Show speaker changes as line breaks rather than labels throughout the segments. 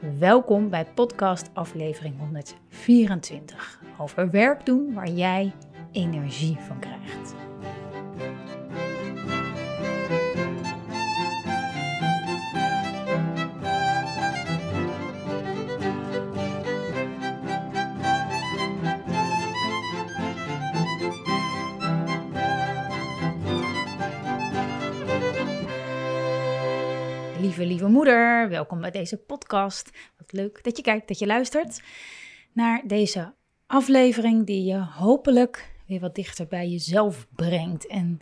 Welkom bij podcast aflevering 124 over werk doen waar jij energie van krijgt. Lieve, lieve moeder, welkom bij deze podcast. Wat leuk dat je kijkt, dat je luistert naar deze aflevering die je hopelijk weer wat dichter bij jezelf brengt. En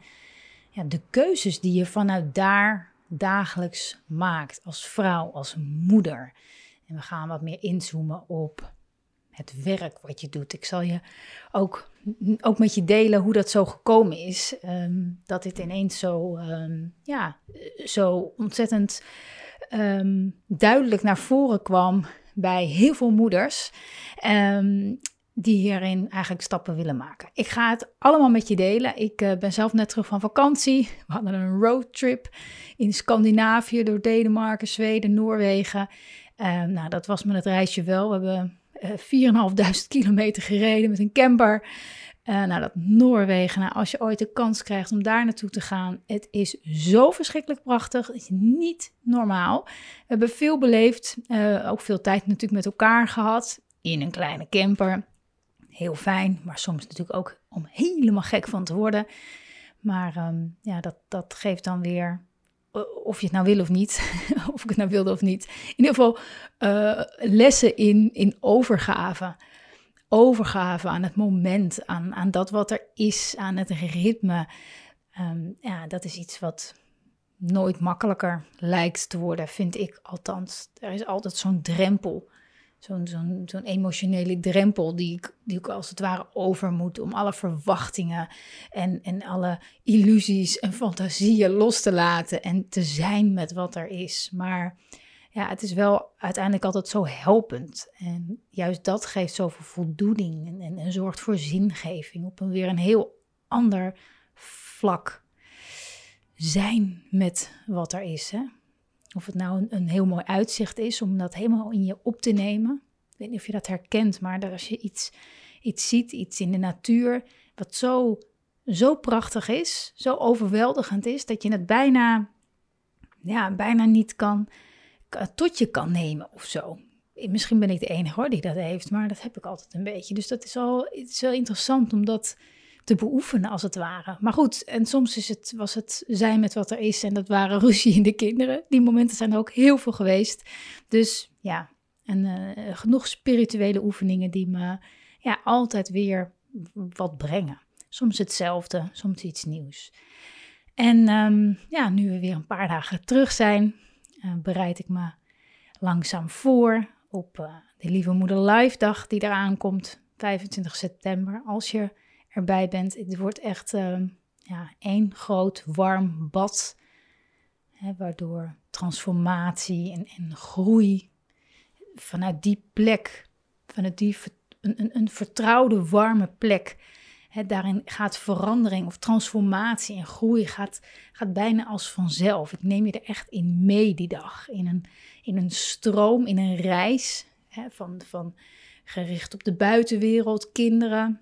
ja, de keuzes die je vanuit daar dagelijks maakt als vrouw, als moeder. En we gaan wat meer inzoomen op het werk wat je doet. Ik zal je ook, ook met je delen hoe dat zo gekomen is. Ehm, dat dit ineens zo, ehm, ja, zo ontzettend ehm, duidelijk naar voren kwam bij heel veel moeders. die hierin eigenlijk stappen willen maken. Ik ga het allemaal met je delen. Ik uh, ben zelf net terug van vakantie. We hadden een roadtrip in Scandinavië door Denemarken, Zweden, Noorwegen. nou, dat was me het reisje wel. We hebben 4.500 eh, kilometer gereden met een camper. Uh, nou, dat Noorwegen. Nou, als je ooit de kans krijgt om daar naartoe te gaan, het is zo verschrikkelijk prachtig. Het is niet normaal. We hebben veel beleefd, uh, ook veel tijd natuurlijk met elkaar gehad in een kleine camper. Heel fijn, maar soms natuurlijk ook om helemaal gek van te worden. Maar um, ja, dat, dat geeft dan weer eh, of je het nou wil of niet, of ik het nou wilde of niet. In ieder geval uh, lessen in, in overgave. Overgave aan het moment, aan, aan dat wat er is, aan het ritme. Um, ja, dat is iets wat nooit makkelijker lijkt te worden, vind ik althans. Er is altijd zo'n drempel zo'n zo'n zo'n emotionele drempel die ik, die ik als het ware over moet om alle verwachtingen en, en alle illusies en fantasieën los te laten en te zijn met wat er is. Maar ja, het is wel uiteindelijk altijd zo helpend. En juist dat geeft zoveel voldoening en, en, en zorgt voor zingeving op een weer een heel ander vlak. Zijn met wat er is. Hè? Of het nou een, een, heel mooi uitzicht is om dat helemaal in je op te nemen. Ik weet niet of je dat herkent, maar als je iets, iets ziet, iets in de natuur, wat zo, zo prachtig is, zo overweldigend is, dat je het bijna, ja, bijna niet kan, tot je kan nemen of zo. Misschien ben ik de enige hoor die dat heeft, maar dat heb ik altijd een beetje. Dus dat is al het is wel interessant om dat te beoefenen, als het ware. Maar goed, en soms is het, was het zijn met wat er is en dat waren ruzie in de kinderen. Die momenten zijn er ook heel veel geweest. Dus ja, en uh, genoeg spirituele oefeningen die me ja, altijd weer wat brengen. Soms hetzelfde, soms iets nieuws. En um, ja, nu we weer een paar dagen terug zijn, uh, bereid ik me langzaam voor op uh, de Lieve Moeder Live dag die eraan komt, 25 september. Als je erbij bent. Het wordt echt uh, ja, één groot warm bad. Hè, waardoor transformatie en, en groei vanuit die plek, vanuit die een, een, een vertrouwde warme plek. Hè, daarin gaat verandering of transformatie en groei gaat, gaat bijna als vanzelf. Ik neem je er echt in mee die dag. In een, in een stroom, in een reis van, van gericht op de buitenwereld, kinderen,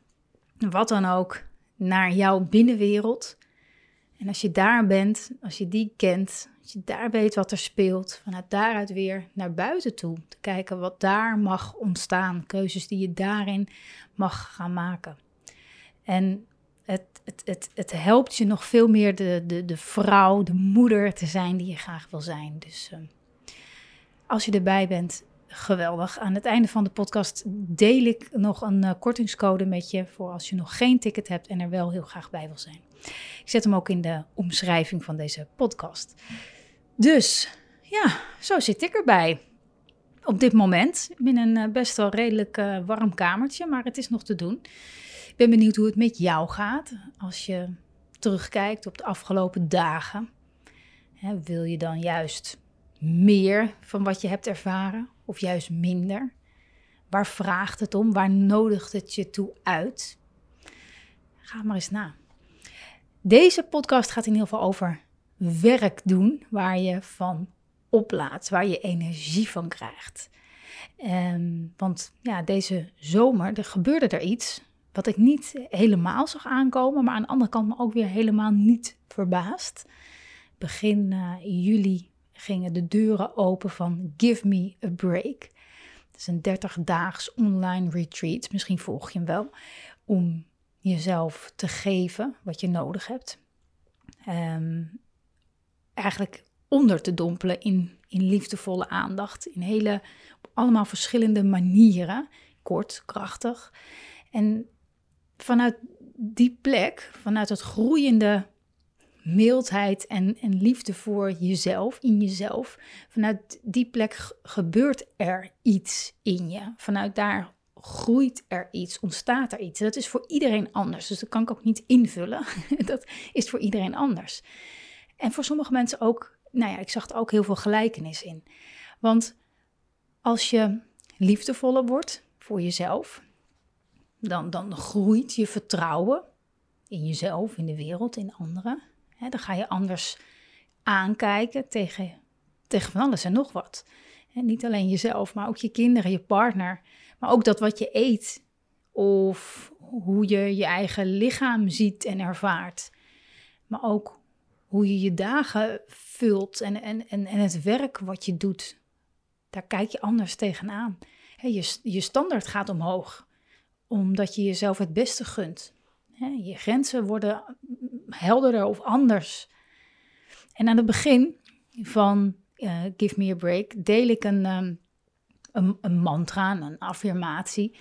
wat dan ook, naar jouw binnenwereld. En als je daar bent, als je die kent, als je daar weet wat er speelt, vanuit daaruit weer naar buiten toe. Te kijken wat daar mag ontstaan, keuzes die je daarin mag gaan maken. En het, het, het, het helpt je nog veel meer de, de, de vrouw, de moeder te zijn die je graag wil zijn. Dus uh, als je erbij bent, geweldig. Aan het einde van de podcast deel ik nog een uh, kortingscode met je voor als je nog geen ticket hebt en er wel heel graag bij wil zijn. Ik zet hem ook in de omschrijving van deze podcast. Dus ja, zo zit ik erbij. op dit moment in een eh, best wel redelijk uh, warm kamertje, maar het is nog te doen. Ik ben benieuwd hoe het met jou gaat als je terugkijkt op de afgelopen dagen. Hè, wil je dan juist meer van wat je hebt ervaren of juist minder? Waar vraagt het om? Waar nodigt het je toe uit? Ga maar eens na. Deze podcast gaat in ieder geval over werk doen waar je van oplaat, waar je energie van krijgt. Um, want ja, deze zomer er gebeurde er iets wat ik niet helemaal zag aankomen, maar aan de andere kant me ook weer helemaal niet verbaasd. Begin uh, juli gingen de deuren open van Give Me a Break. Het is een 30-daags online retreat, misschien volg je hem wel, om jezelf te geven wat je nodig hebt. Um, eigenlijk onder te dompelen in, in liefdevolle aandacht. In hele, allemaal verschillende manieren. Kort, krachtig. En vanuit die plek, vanuit het groeiende mildheid en, en liefde voor jezelf, in jezelf, vanuit die plek gebeurt er iets in je. Vanuit daar groeit er iets, ontstaat er iets. Dat is voor iedereen anders, dus dat kan ik ook niet invullen. dat is voor iedereen anders. En voor sommige mensen ook nou ja, ik zag er ook heel veel gelijkenis in. Want als je liefdevoller wordt voor jezelf, dan, dan groeit je vertrouwen in jezelf, in de wereld, in anderen. Dan ga je anders aankijken tegen, tegen van alles en nog wat. niet alleen jezelf, maar ook je kinderen, je partner. Maar ook dat wat je eet. Of hoe je je eigen lichaam ziet en ervaart. Maar ook hoe je je dagen vult en, en, en, en het werk wat je doet. Daar kijk je anders tegenaan. je, je standaard gaat omhoog, omdat je jezelf het beste gunt. je grenzen worden helderder of anders. En aan het begin van uh, Give Me a Break deel ik een, um, een, een mantra, een affirmatie.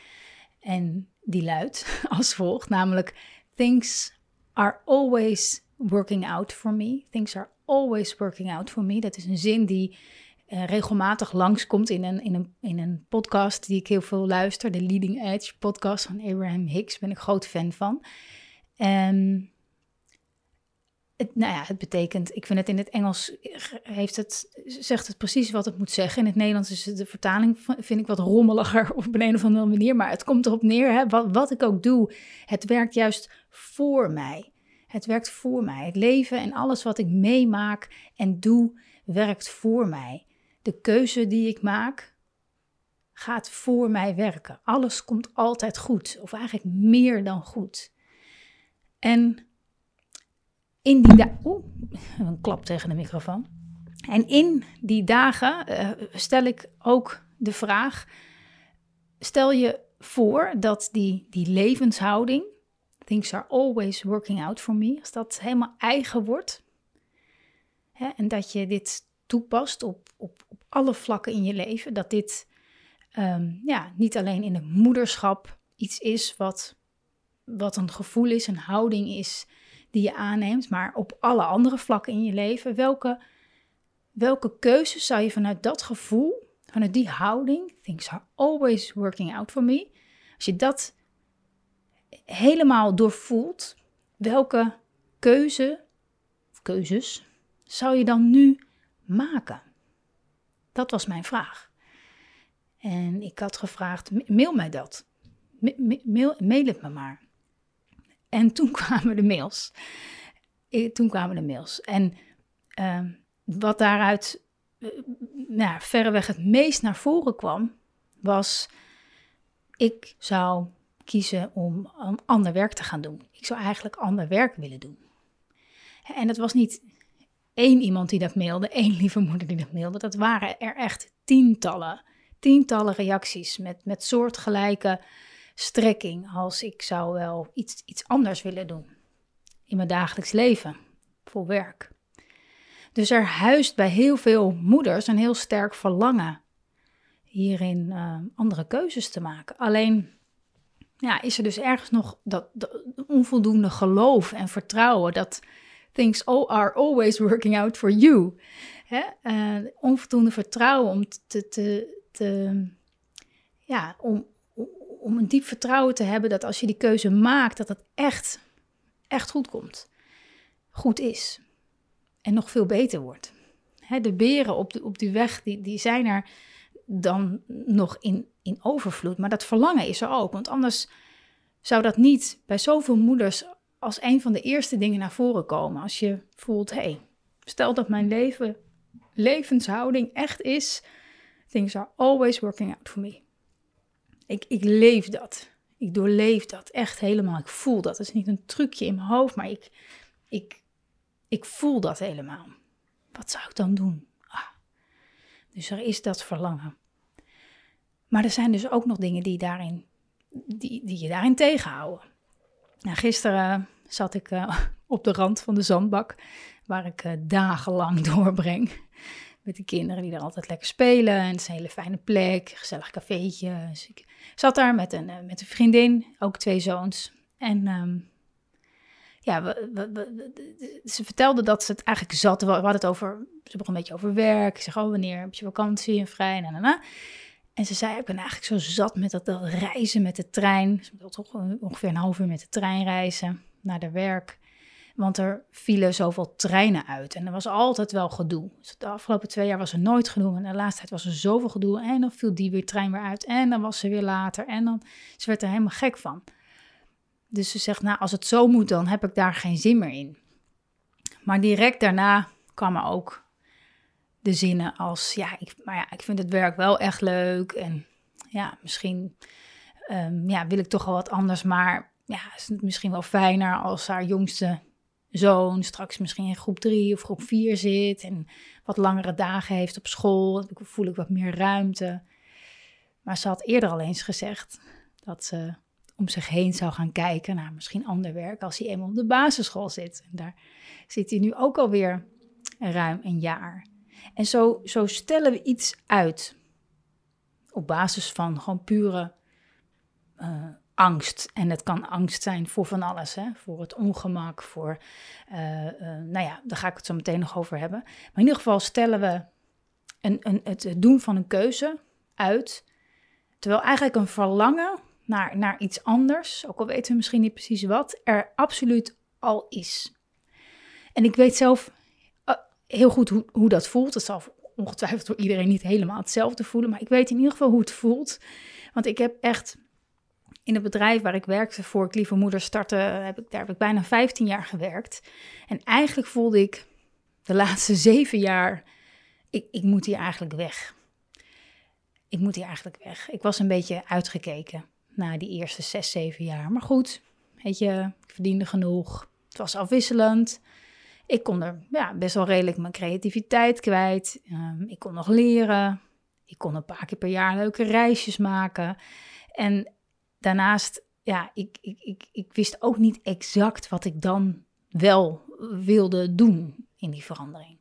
En die luidt als volgt, namelijk... Things are always working out for me. Things are always working out for me. Dat is een zin die uh, regelmatig langskomt in een, in, een, in een podcast die ik heel veel luister. De Leading Edge podcast van Abraham Hicks. Ben ik groot fan van. En het, nou ja, het betekent, ik vind het in het Engels, heeft het, zegt het precies wat het moet zeggen. In het Nederlands is de vertaling, vind ik wat rommeliger op een, een of andere manier. Maar het komt erop neer, hè, wat, wat ik ook doe, het werkt juist voor mij. Het werkt voor mij. Het leven en alles wat ik meemaak en doe, werkt voor mij. De keuze die ik maak, gaat voor mij werken. Alles komt altijd goed, of eigenlijk meer dan goed. En in die dagen. Oeh, een klap tegen de microfoon. En in die dagen uh, stel ik ook de vraag: stel je voor dat die, die levenshouding, things are always working out for me, als dat helemaal eigen wordt. Hè, en dat je dit toepast op, op, op alle vlakken in je leven. Dat dit um, ja, niet alleen in het moederschap iets is wat, wat een gevoel is, een houding is die je aanneemt, maar op alle andere vlakken in je leven. Welke, welke keuzes zou je vanuit dat gevoel, vanuit die houding, things are always working out for me, als je dat helemaal doorvoelt, welke keuze keuzes zou je dan nu maken? Dat was mijn vraag. En ik had gevraagd, mail mij dat. Mail, mail het me maar. En toen kwamen de mails. Toen kwamen de mails. En uh, wat daaruit uh, nou, verreweg het meest naar voren kwam, was: ik zou kiezen om, om ander werk te gaan doen. Ik zou eigenlijk ander werk willen doen. En het was niet één iemand die dat mailde, één lieve moeder die dat mailde. Dat waren er echt tientallen, tientallen reacties met, met soortgelijke strekking als ik zou wel iets, iets anders willen doen in mijn dagelijks leven, voor werk. Dus er huist bij heel veel moeders een heel sterk verlangen hierin uh, andere keuzes te maken. Alleen ja, is er dus ergens nog dat, onvoldoende geloof en vertrouwen dat things are always working out for you. Hè? Uh, onvoldoende vertrouwen om te, te, ehm, ja, om, om een diep vertrouwen te hebben dat als je die keuze maakt, dat het echt, echt goed komt. Goed is. En nog veel beter wordt. de beren op, de, op die weg, die, die zijn er dan nog in, in overvloed. Maar dat verlangen is er ook. Want anders zou dat niet bij zoveel moeders als een van de eerste dingen naar voren komen. Als je voelt, hé, hey, stel dat mijn leven, levenshouding echt is, things are always working out for me. Ik, ik leef dat. Ik doorleef dat echt helemaal. Ik voel dat. Het is niet een trucje in mijn hoofd, maar ik, ik, ik voel dat helemaal. Wat zou ik dan doen? Ah. Dus er is dat verlangen. Maar er zijn dus ook nog dingen die, daarin, die, die je daarin tegenhouden. Nou, gisteren zat ik uh, op de rand van de zandbak, waar ik uh, dagenlang doorbreng. Met de kinderen die er altijd lekker spelen. En het is een hele fijne plek, gezellig cafeetje. Dus ik zat daar met een, uh, met een vriendin, ook twee zoons. En um, ja, ze vertelde dat ze het eigenlijk zat. We hadden het over, ze begon een beetje over werk. Ik zeg, oh, wanneer heb je vakantie en vrij? En, en, en, ze zei, ik ben eigenlijk zo zat met dat, dat reizen met de trein. Ze wil toch ongeveer een half uur met de trein reizen naar de werk. Want er vielen zoveel treinen uit. En er was altijd wel gedoe. Dus de afgelopen twee jaar was er nooit gedoe. En de laatste tijd was er zoveel gedoe. En dan viel die weer trein weer uit. En dan was ze weer later. En dan, ze werd er helemaal gek van. Dus ze zegt, nou, als het zo moet, dan heb ik daar geen zin meer in. Maar direct daarna kwamen ook de zinnen als, ja, ik, maar ja, ik vind het werk wel echt leuk. En ja, misschien um, ja, wil ik toch al wat anders. Maar ja, is het misschien wel fijner als haar jongste zoon straks misschien in groep drie of groep vier zit. En wat langere dagen heeft op school. Voel ik wat meer ruimte. Maar ze had eerder al eens gezegd dat ze om zich heen zou gaan kijken naar misschien ander werk als hij eenmaal op de basisschool zit. En daar zit hij nu ook alweer ruim een jaar. En zo, zo stellen we iets uit. Op basis van gewoon pure uh, angst. En het kan angst zijn voor van alles. Hè? Voor het ongemak, voor... Uh, uh, nou ja, daar ga ik het zo meteen nog over hebben. Maar in ieder geval stellen we een, een, het doen van een keuze uit... terwijl eigenlijk een verlangen naar, naar iets anders... ook al weten we misschien niet precies wat... er absoluut al is. En ik weet zelf heel goed hoe, hoe dat voelt. Het zal ongetwijfeld voor iedereen niet helemaal hetzelfde voelen. Maar ik weet in ieder geval hoe het voelt. Want ik heb echt in het bedrijf waar ik werkte voor ik Lieve Moeder startte, heb ik, daar heb ik bijna 15 jaar gewerkt. En eigenlijk voelde ik de laatste zeven jaar, ik, ik moet hier eigenlijk weg. Ik moet hier eigenlijk weg. Ik was een beetje uitgekeken na die eerste zes, zeven jaar. Maar goed, weet je, ik verdiende genoeg. Het was afwisselend. Ik kon er ja, best wel redelijk mijn creativiteit kwijt. Um, ik kon nog leren. Ik kon een paar keer per jaar leuke reisjes maken. En daarnaast, ja, ik, ik, ik, ik wist ook niet exact wat ik dan wel wilde doen in die verandering.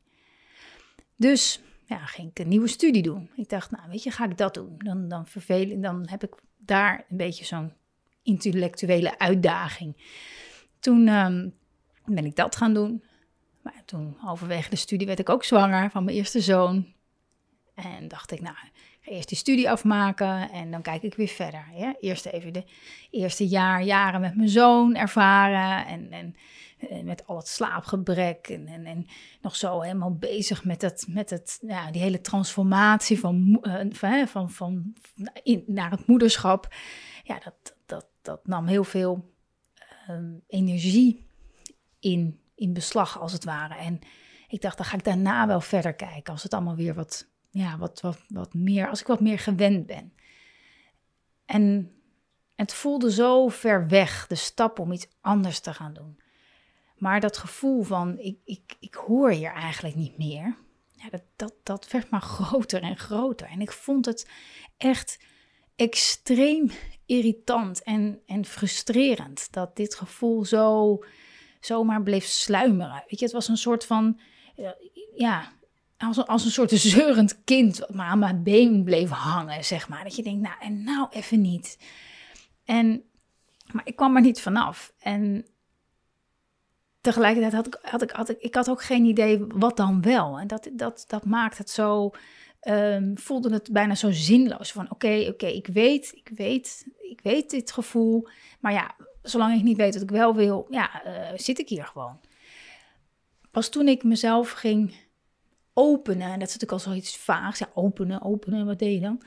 Dus ja, ging ik een nieuwe studie doen. Ik dacht, nou weet je, ga ik dat doen. Dan, dan dan heb ik daar een beetje zo'n intellectuele uitdaging. Toen um, ben ik dat gaan doen. Maar toen, halverwege de studie, werd ik ook zwanger van mijn eerste zoon. En dacht ik, nou, ga eerst die studie afmaken en dan kijk ik weer verder. Ja? Eerst even de eerste jaar, jaren met mijn zoon ervaren. En, en, met al het slaapgebrek. En, en, en, nog zo helemaal bezig met, het, met het, ja, die hele transformatie van, van, van, van in, naar het moederschap. Ja, dat, dat, dat nam heel veel um, energie in in beslag, als het ware. En ik dacht, dan ga ik daarna wel verder kijken, als het allemaal weer wat, ja, wat, wat, wat meer, als ik wat meer gewend ben. En het voelde zo ver weg, de stap om iets anders te gaan doen. Maar dat gevoel van, ik, ik, ik hoor hier eigenlijk niet meer, ja, dat, dat, dat werd maar groter en groter. En ik vond het echt extreem irritant en, en frustrerend dat dit gevoel zo zomaar bleef sluimeren. Weet je, het was een soort van, ja, als, als een soort zeurend kind wat maar aan mijn been bleef hangen, zeg maar. Dat je denkt, nou, en nou even niet. En, maar ik kwam er niet vanaf. En tegelijkertijd had ik, had ik, had ik, ik had ook geen idee wat dan wel. En dat, dat, dat maakt het zo um, voelde het bijna zo zinloos. Van oké, oké, ik weet, ik weet, ik weet dit gevoel. Maar ja, zolang ik niet weet wat ik wel wil, ja, uh, zit ik hier gewoon. Pas toen ik mezelf ging openen, en dat is natuurlijk al zoiets vaags. Ja, openen, openen, wat deed je dan?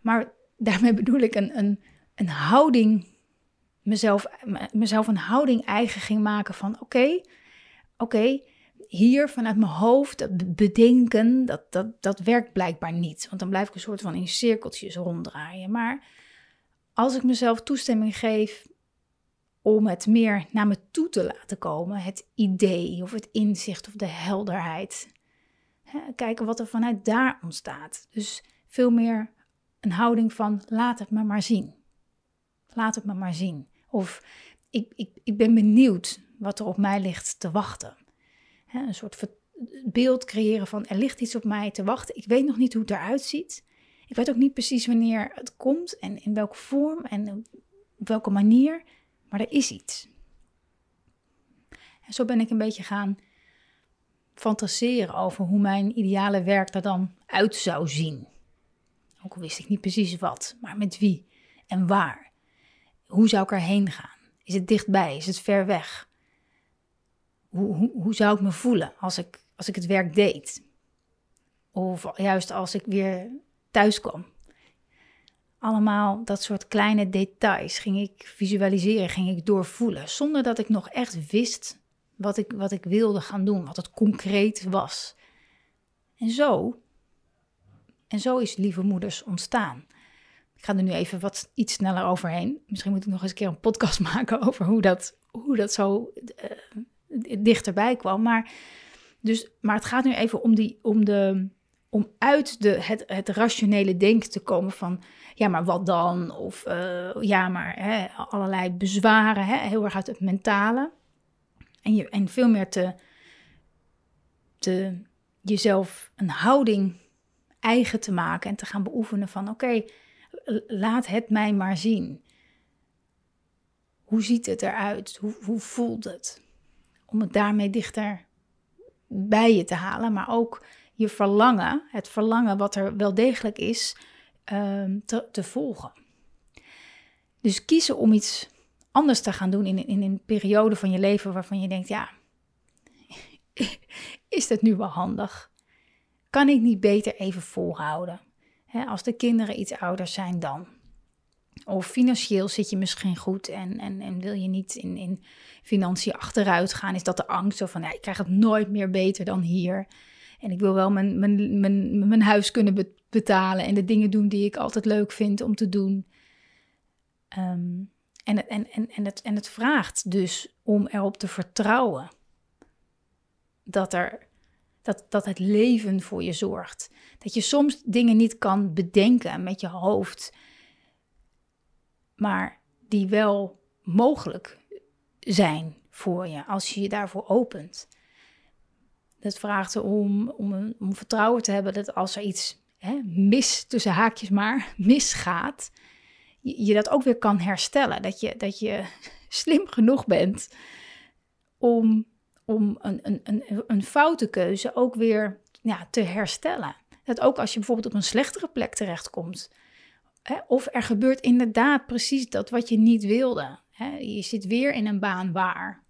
Maar daarmee bedoel ik een, een, een houding, mezelf, mezelf een houding eigen ging maken van oké, oké, hier vanuit mijn hoofd, bedenken, dat, dat, dat werkt blijkbaar niet. Want dan blijf ik een soort van in cirkeltjes ronddraaien. Maar als ik mezelf toestemming geef om het meer naar me toe te laten komen, het idee of het inzicht of de helderheid. Kijken wat er vanuit daar ontstaat. Dus veel meer een houding van laat het me maar zien. Laat het me maar zien. Of ik, ik, ik ben benieuwd wat er op mij ligt te wachten. een soort beeld creëren van er ligt iets op mij te wachten. Ik weet nog niet hoe het eruit ziet. Ik weet ook niet precies wanneer het komt en in welke vorm en op welke manier. Maar er is iets. En zo ben ik een beetje gaan fantaseren over hoe mijn ideale werk er dan uit zou zien. Ook wist ik niet precies wat, maar met wie en waar. Hoe zou ik erheen gaan? Is het dichtbij? Is het ver weg? Hoe, hoe, hoe zou ik me voelen als ik, als ik het werk deed? Of juist als ik weer thuis kwam. Allemaal dat soort kleine details ging ik visualiseren, ging ik doorvoelen, zonder dat ik nog echt wist wat ik, wat ik wilde gaan doen, wat het concreet was. En zo, en zo is Lieve Moeders ontstaan. Ik ga er nu even wat iets sneller overheen. Misschien moet ik nog eens een keer een podcast maken over hoe dat, hoe dat zo uh, dichterbij kwam. Maar, dus, maar het gaat nu even om, die, om de, om uit de, het, het rationele denken te komen van, ja, maar wat dan? Of uh, ja, maar hè, allerlei bezwaren, hè, heel erg uit het mentale. En, je, en veel meer te, te jezelf een houding eigen te maken en te gaan beoefenen van, oké, laat het mij maar zien. Hoe ziet het eruit? Hoe, hoe voelt het? Om het daarmee dichter bij je te halen, maar ook je verlangen, het verlangen wat er wel degelijk is, ehm, te, te, volgen. Dus kiezen om iets anders te gaan doen in, in een periode van je leven waarvan je denkt, ja, is dat nu wel handig? Kan ik niet beter even volhouden? als de kinderen iets ouder zijn dan. Of financieel zit je misschien goed en, en, en wil je niet in, in financiën achteruit gaan? Is dat de angst zo van, ja, ik krijg het nooit meer beter dan hier? En ik wil wel mijn, mijn, mijn, mijn huis kunnen betalen en de dingen doen die ik altijd leuk vind om te doen. Um, en, en, en, en, het, en het vraagt dus om erop te vertrouwen dat, er, dat, dat het leven voor je zorgt. Dat je soms dingen niet kan bedenken met je hoofd, maar die wel mogelijk zijn voor je als je je daarvoor opent. Dat vraagt om, om, om vertrouwen te hebben dat als er iets hè, mis, tussen haakjes maar, misgaat, je, dat ook weer kan herstellen. Dat je, dat je slim genoeg bent om, om een, een, een, een foute keuze ook weer ja, te herstellen. Dat ook als je bijvoorbeeld op een slechtere plek terechtkomt. Hè, of er gebeurt inderdaad precies dat wat je niet wilde. Hè, je zit weer in een baan waar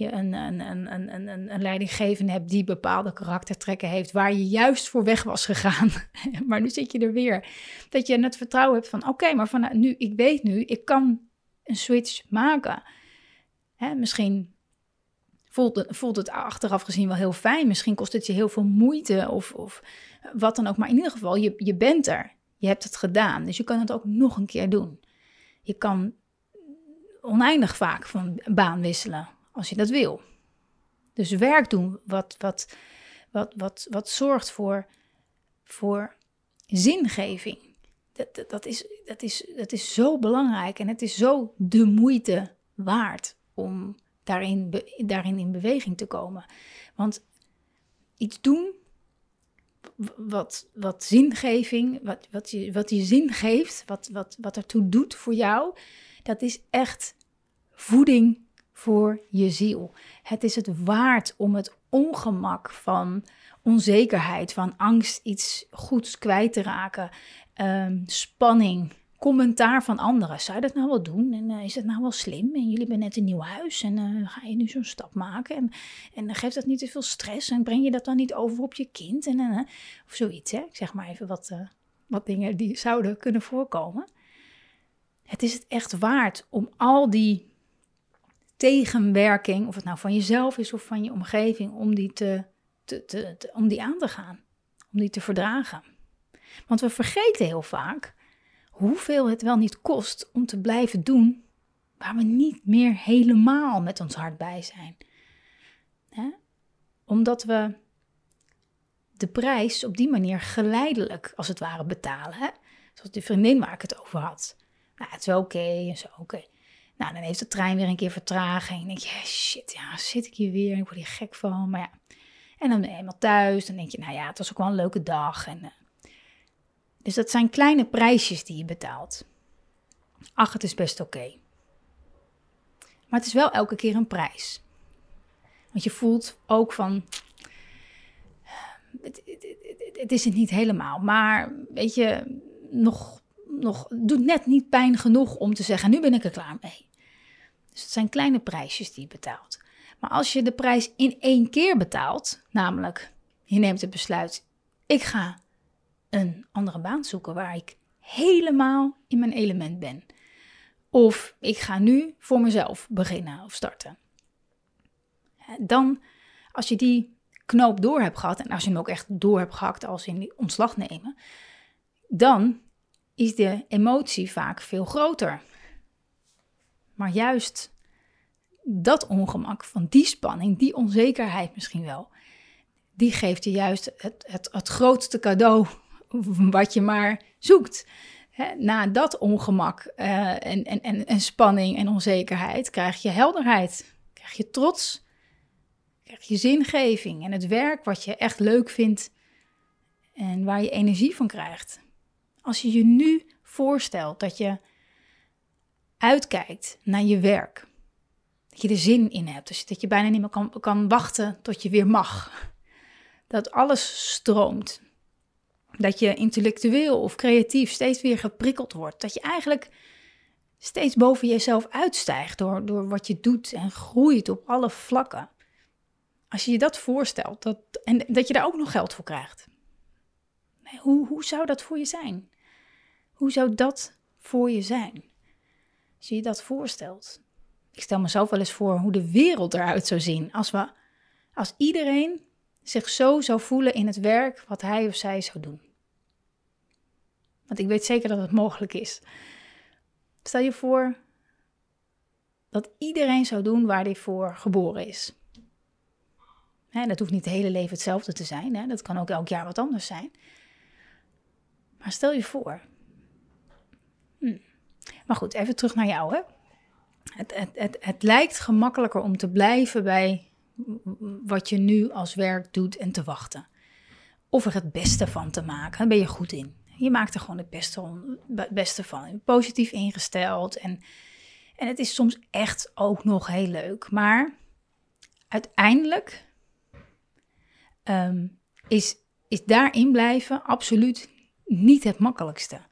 je een, een, een, leidinggevende hebt die bepaalde karaktertrekken heeft, waar je juist voor weg was gegaan. maar nu zit je er weer. Dat je het vertrouwen hebt van oké, maar van nu, ik weet nu, ik kan een switch maken. Hè, misschien voelt het, voelt het achteraf gezien wel heel fijn. Misschien kost het je heel veel moeite of, of wat dan ook. Maar in ieder geval, je, je bent er. Je hebt het gedaan. Dus je kan het ook nog een keer doen. Je kan oneindig vaak van baan wisselen als je dat wil. Dus werk doen wat, wat, wat, wat, wat zorgt voor, voor zingeving. Dat, dat, is, dat, is, dat is zo belangrijk en het is zo de moeite waard om daarin, daarin in beweging te komen. Want iets doen wat, wat zingeving, wat, wat, je, wat je zin geeft, wat, wat, wat ertoe doet voor jou, dat is echt voeding voor je ziel. Het is het waard om het ongemak van onzekerheid, van angst iets goeds kwijt te raken, ehm, spanning, commentaar van anderen. Zou je dat nou wel doen? En uh, is het nou wel slim? En jullie hebben net een nieuw huis en uh, ga je nu zo'n stap maken? En, en geeft dat niet te veel stress? En breng je dat dan niet over op je kind? En, uh, of zoiets, hè? Ik zeg maar even wat, wat dingen die zouden kunnen voorkomen. Het is het echt waard om al die tegenwerking, of het nou van jezelf is of van je omgeving, om die, te, te, te, om die aan te gaan, om die te verdragen. Want we vergeten heel vaak hoeveel het wel niet kost om te blijven doen waar we niet meer helemaal met ons hart bij zijn. Omdat we de prijs op die manier geleidelijk, als het ware, betalen. Hè? Zoals die vriendin waar ik het over had. Nou, het is oké en zo oké. Nou, dan heeft de trein weer een keer vertraging. En denk je, shit, ja, zit ik hier weer? Ik word hier gek van. Maar ja. En dan eenmaal thuis. Dan denk je, nou ja, het was ook wel een leuke dag. En, uh, dus dat zijn kleine prijsjes die je betaalt. Ach, het is best oké. Maar het is wel elke keer een prijs. Want je voelt ook van. Het, het, het is het niet helemaal. Maar weet je, nog, nog doet net niet pijn genoeg om te zeggen: nu ben ik er klaar mee. Dus het zijn kleine prijsjes die je betaalt. Maar als je de prijs in één keer betaalt, namelijk je neemt het besluit: ik ga een andere baan zoeken waar ik helemaal in mijn element ben. Of ik ga nu voor mezelf beginnen of starten. Dan, als je die knoop door hebt gehad, en als je hem ook echt door hebt gehakt als in die ontslag nemen, dan is de emotie vaak veel groter. Maar juist dat ongemak van die spanning, die onzekerheid misschien wel, die geeft je juist het, het, het grootste cadeau wat je maar zoekt. na dat ongemak uh, en, en, en, en spanning en onzekerheid krijg je helderheid, krijg je trots, krijg je zingeving en het werk wat je echt leuk vindt en waar je energie van krijgt. Als je je nu voorstelt dat je uitkijkt naar je werk, dat je er zin in hebt, dus dat je bijna niet meer kan, kan wachten tot je weer mag, dat alles stroomt, dat je intellectueel of creatief steeds weer geprikkeld wordt. Dat je eigenlijk steeds boven jezelf uitstijgt door, door wat je doet en groeit op alle vlakken. Als je je dat voorstelt dat, en dat je daar ook nog geld voor krijgt. Hoe, hoe zou dat voor je zijn? Hoe zou dat voor je zijn? Als je je dat voorstelt. Ik stel mezelf wel eens voor hoe de wereld eruit zou zien als, we, als iedereen zich zo zou voelen in het werk wat hij of zij zou doen. Want ik weet zeker dat het mogelijk is. Stel je voor dat iedereen zou doen waar hij voor geboren is. Dat hoeft niet het hele leven hetzelfde te zijn. Dat kan ook elk jaar wat anders zijn. Maar stel je voor. Hm. Maar goed, even terug naar jou. Hè? Het, het, het, het lijkt gemakkelijker om te blijven bij wat je nu als werk doet en te wachten. Of er het beste van te maken. Daar ben je goed in. Je maakt er gewoon het beste, van. Positief ingesteld. En, en het is soms echt ook nog heel leuk. Maar uiteindelijk um, is, is daarin blijven absoluut niet het makkelijkste.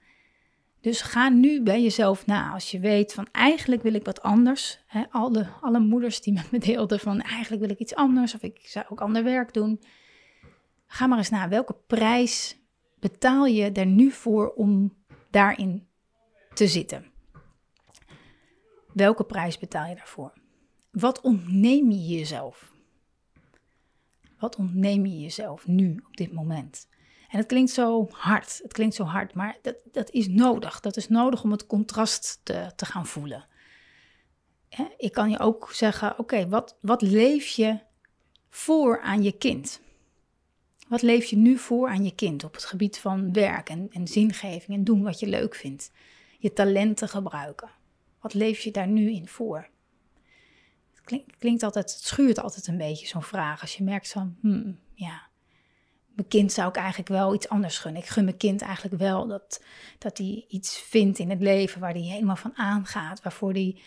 Dus ga nu bij jezelf na. Als je weet van eigenlijk wil ik wat anders. Alle, alle moeders die met me deelden van eigenlijk wil ik iets anders. Of ik zou ook ander werk doen. Ga maar eens na. Welke prijs betaal je er nu voor om daarin te zitten? Welke prijs betaal je daarvoor? Wat ontneem je jezelf? Wat ontneem je jezelf nu op dit moment? En het klinkt zo hard, het klinkt zo hard, maar dat, dat is nodig. Dat is nodig om het contrast te, te gaan voelen. Ik kan je ook zeggen, oké, wat, wat leef je voor aan je kind? Wat leef je nu voor aan je kind op het gebied van werk en, en zingeving en doen wat je leuk vindt? Je talenten gebruiken. Wat leef je daar nu in voor? Het klinkt, klinkt altijd, het schuurt altijd een beetje zo'n vraag. Als je merkt van, hmm, ja, mijn kind zou ik eigenlijk wel iets anders gunnen. Ik gun mijn kind eigenlijk wel dat, dat hij iets vindt in het leven waar hij helemaal van aangaat, waarvoor hij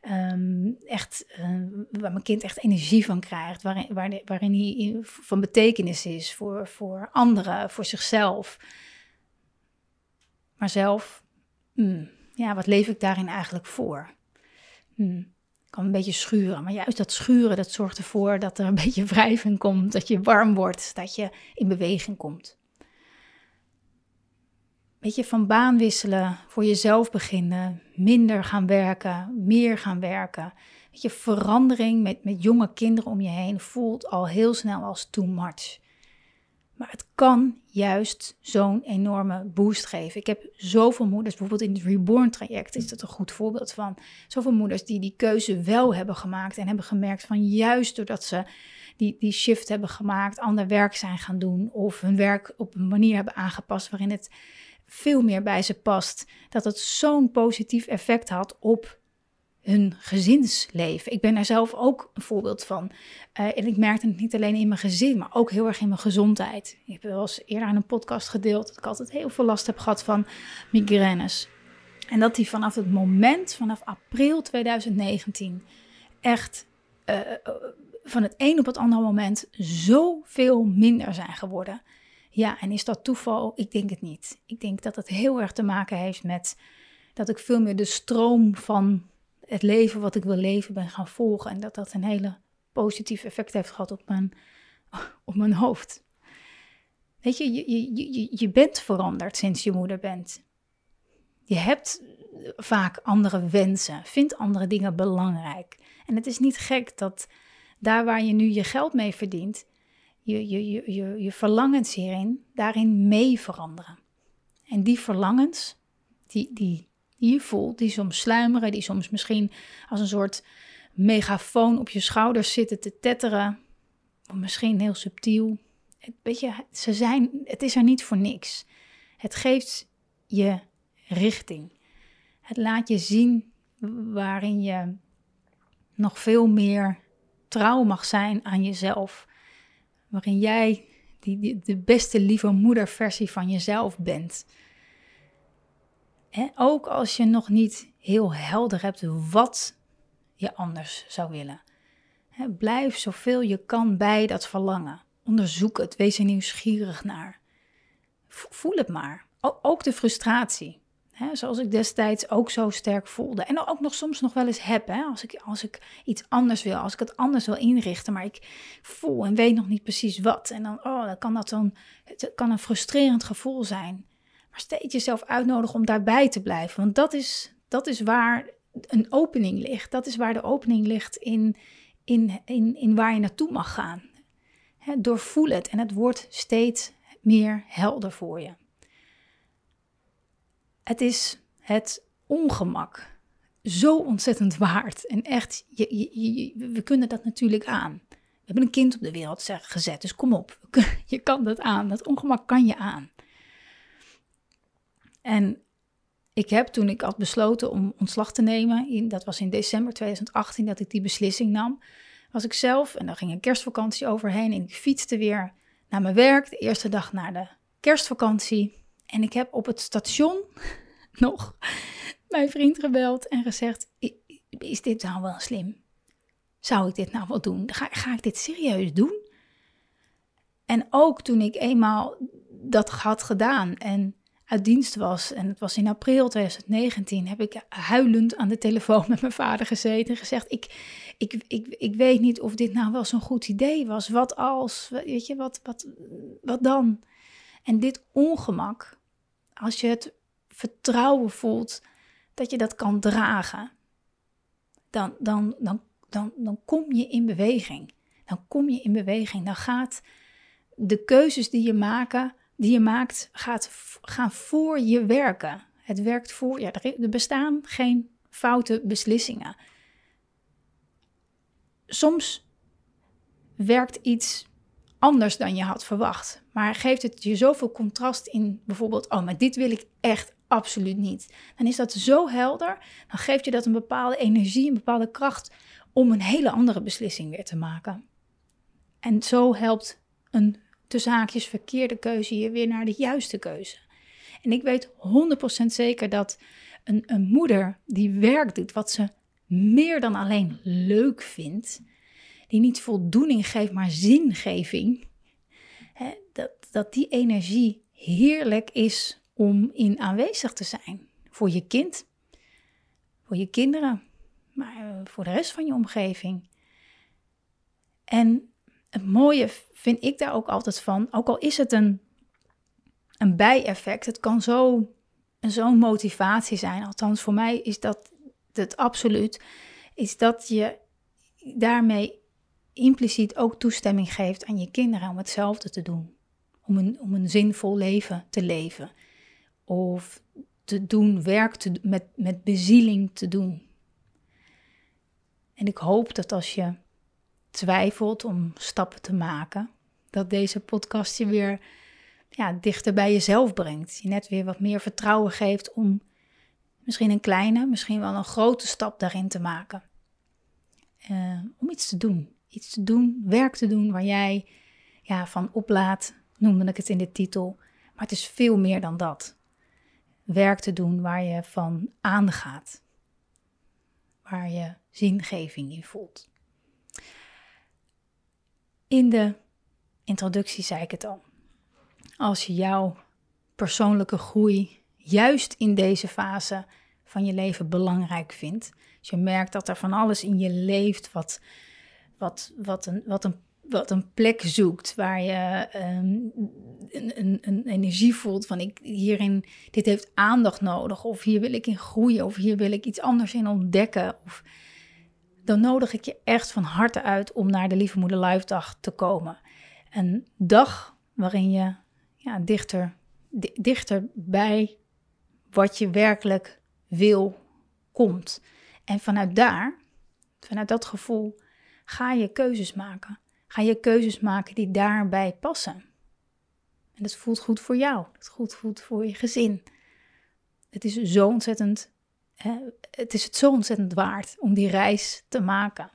Ehm, echt, uh, waar mijn kind echt energie van krijgt, waarin, waarin, waarin hij van betekenis is voor, voor anderen, voor zichzelf. Maar zelf, hmm, ja, wat leef ik daarin eigenlijk voor? Hmm, kan een beetje schuren, maar juist dat schuren, dat zorgt ervoor dat er een beetje wrijving komt, dat je warm wordt, dat je in beweging komt. Beetje van baan wisselen, voor jezelf beginnen, minder gaan werken, meer gaan werken. Weet je, verandering met, met jonge kinderen om je heen voelt al heel snel als too much. Kan juist zo'n enorme boost geven. Ik heb zoveel moeders, bijvoorbeeld in het Reborn traject is dat een goed voorbeeld van. Zoveel moeders die die keuze wel hebben gemaakt en hebben gemerkt van juist doordat ze die, die shift hebben gemaakt, ander werk zijn gaan doen of hun werk op een manier hebben aangepast waarin het veel meer bij ze past. Dat het zo'n positief effect had op hun gezinsleven. Ik ben daar zelf ook een voorbeeld van. Uh, en ik merkte het niet alleen in mijn gezin, maar ook heel erg in mijn gezondheid. Ik heb wel eens eerder aan een podcast gedeeld dat ik altijd heel veel last heb gehad van migraines. En dat die vanaf het moment, vanaf april 2019, echt uh, van het een op het andere moment zoveel minder zijn geworden. Ja, en is dat toeval? Ik denk het niet. Ik denk dat het heel erg te maken heeft met dat ik veel meer de stroom van het leven wat ik wil leven ben gaan volgen. En dat dat een hele positief effect heeft gehad op mijn, op mijn hoofd. Weet je, je, je, je, bent veranderd sinds je moeder bent. Je hebt vaak andere wensen, vindt andere dingen belangrijk. En het is niet gek dat daar waar je nu je geld mee verdient, je, je, je, je, je verlangens hierin, daarin mee veranderen. En die verlangens, die, die, die je voelt, die soms sluimeren, die soms misschien als een soort megafoon op je schouders zitten te tetteren, of misschien heel subtiel. Weet je, ze zijn, het is er niet voor niks. Het geeft je richting. Het laat je zien waarin je nog veel meer trouw mag zijn aan jezelf waarin jij die, de beste lieve moederversie van jezelf bent. Ook als je nog niet heel helder hebt wat je anders zou willen. blijf zoveel je kan bij dat verlangen. Onderzoek het, wees er nieuwsgierig naar. Voel het maar. Ook de frustratie. Zoals ik destijds ook zo sterk voelde. En ook nog soms nog wel eens heb. Als, ik, als ik iets anders wil, als ik het anders wil inrichten. Maar ik voel en weet nog niet precies wat. En dan, oh, kan dat dan, het kan een frustrerend gevoel zijn. Steeds jezelf uitnodigen om daarbij te blijven. Want dat is, dat is waar een opening ligt. Dat is waar de opening ligt in, in, in, in waar je naartoe mag gaan. Hè, doorvoel het en het wordt steeds meer helder voor je. Het is het ongemak zo ontzettend waard. En echt, je, we kunnen dat natuurlijk aan. We hebben een kind op de wereld gezet, dus kom op. Je kan dat aan. Dat ongemak kan je aan. En ik heb toen ik had besloten om ontslag te nemen, in, dat was in december 2018 dat ik die beslissing nam, was ik zelf, en daar ging een kerstvakantie overheen en ik fietste weer naar mijn werk, de eerste dag na de kerstvakantie. En ik heb op het station nog mijn vriend gebeld en gezegd: Is dit nou wel slim? Zou ik dit nou wel doen? Ga, ga ik dit serieus doen? En ook toen ik eenmaal dat had gedaan en uit dienst was, en het was in april 2019, heb ik huilend aan de telefoon met mijn vader gezeten en gezegd: Ik, ik, ik, ik weet niet of dit nou wel zo'n goed idee was. Wat als? Weet je, wat, wat, wat dan? En dit ongemak als je het vertrouwen voelt dat je dat kan dragen, dan, dan, dan, dan, dan kom je in beweging. Dan kom je in beweging. Dan gaat de keuzes die je, maken, die je maakt, gaat, gaan voor je werken. Het werkt voor je. Er bestaan geen foute beslissingen. Soms werkt iets anders dan je had verwacht. Maar geeft het je zoveel contrast in bijvoorbeeld, oh, maar dit wil ik echt absoluut niet. Dan is dat zo helder, dan geeft je dat een bepaalde energie, een bepaalde kracht om een hele andere beslissing weer te maken. En zo helpt een tussen haakjes verkeerde keuze je weer naar de juiste keuze. En ik weet 100% zeker dat een, een moeder die werk doet wat ze meer dan alleen leuk vindt, die niet voldoening geeft, maar zingeving, hè, dat, dat die energie heerlijk is om in aanwezig te zijn. Voor je kind, voor je kinderen, maar eh, voor de rest van je omgeving. En het mooie vind ik daar ook altijd van, ook al is het een, een bijeffect, het kan zo zo'n motivatie zijn. Althans, voor mij is dat het absoluut. Is dat je daarmee impliciet ook toestemming geeft aan je kinderen om hetzelfde te doen. Om een, om een zinvol leven te leven. Of te doen, werk te, met, met bezieling te doen. En ik hoop dat als je twijfelt om stappen te maken, dat deze podcast je weer ja, dichter bij jezelf brengt. Je net weer wat meer vertrouwen geeft om misschien een kleine, misschien wel een grote stap daarin te maken. Uh, om iets te doen. Iets te doen, werk te doen waar jij ja, van oplaat, noemde ik het in de titel. Maar het is veel meer dan dat. Werk te doen waar je van aangaat. Waar je zingeving in voelt. In de introductie zei ik het al als je jouw persoonlijke groei juist in deze fase van je leven belangrijk vindt. Als je merkt dat er van alles in je leeft wat, wat, wat, een, wat, een, wat een plek zoekt waar je um, een, een, een, energie voelt van ik hierin, dit heeft aandacht nodig of hier wil ik in groeien of hier wil ik iets anders in ontdekken. Of, dan nodig ik je echt van harte uit om naar de Lieve Moeder Live Dag te komen. Een dag waarin je ja, dichter, dichter bij wat je werkelijk wil komt. En vanuit daar, vanuit dat gevoel, ga je keuzes maken. Ga je keuzes maken die daarbij passen. En dat voelt goed voor jou. Dat voelt goed voor je gezin. Het is zo ontzettend, het is het zo ontzettend waard om die reis te maken.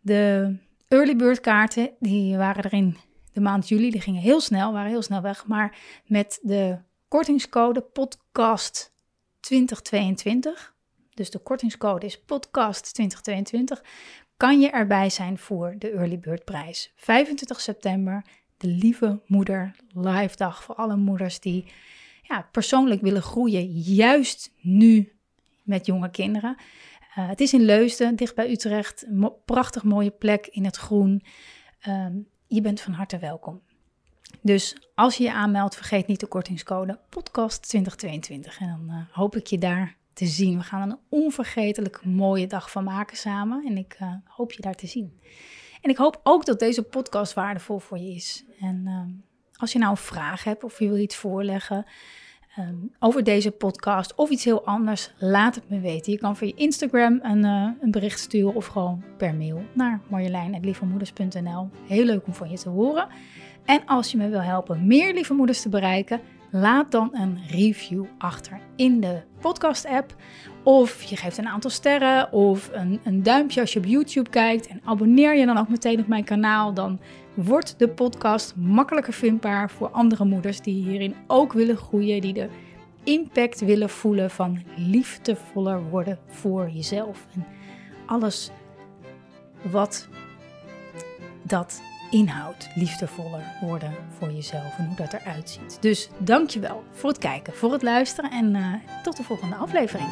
De early bird kaarten, die waren erin de maand juli, die gingen heel snel, waren heel snel weg. Maar met de kortingscode podcast 2022, dus de kortingscode is podcast 2022, kan je erbij zijn voor de Early Bird prijs. 25 september, de Lieve Moeder Live Dag voor alle moeders die ja, persoonlijk willen groeien, juist nu met jonge kinderen. Uh, het is in Leusden, dicht bij Utrecht. prachtig mooie plek in het groen. Um, je bent van harte welkom. Dus als je je aanmeldt, vergeet niet de kortingscode podcast 2022. En dan uh, hoop ik je daar te zien. We gaan een onvergetelijk mooie dag van maken samen. En ik uh, hoop je daar te zien. En ik hoop ook dat deze podcast waardevol voor je is. En uh, als je nou een vraag hebt of je wil iets voorleggen um, over deze podcast of iets heel anders, laat het me weten. Je kan via Instagram een, uh, een bericht sturen of gewoon per mail naar marjolein.lievemoeders.nl. Heel leuk om van je te horen. En als je me wil helpen meer lieve moeders te bereiken, laat dan een review achter in de podcast-app. Of je geeft een aantal sterren of een, een duimpje als je op YouTube kijkt. En abonneer je dan ook meteen op mijn kanaal. Dan wordt de podcast makkelijker vindbaar voor andere moeders die hierin ook willen groeien. Die de impact willen voelen van liefdevoller worden voor jezelf. En alles wat dat inhoud liefdevoller worden voor jezelf en hoe dat eruit ziet. Dus dankjewel voor het kijken, voor het luisteren en uh, tot de volgende aflevering.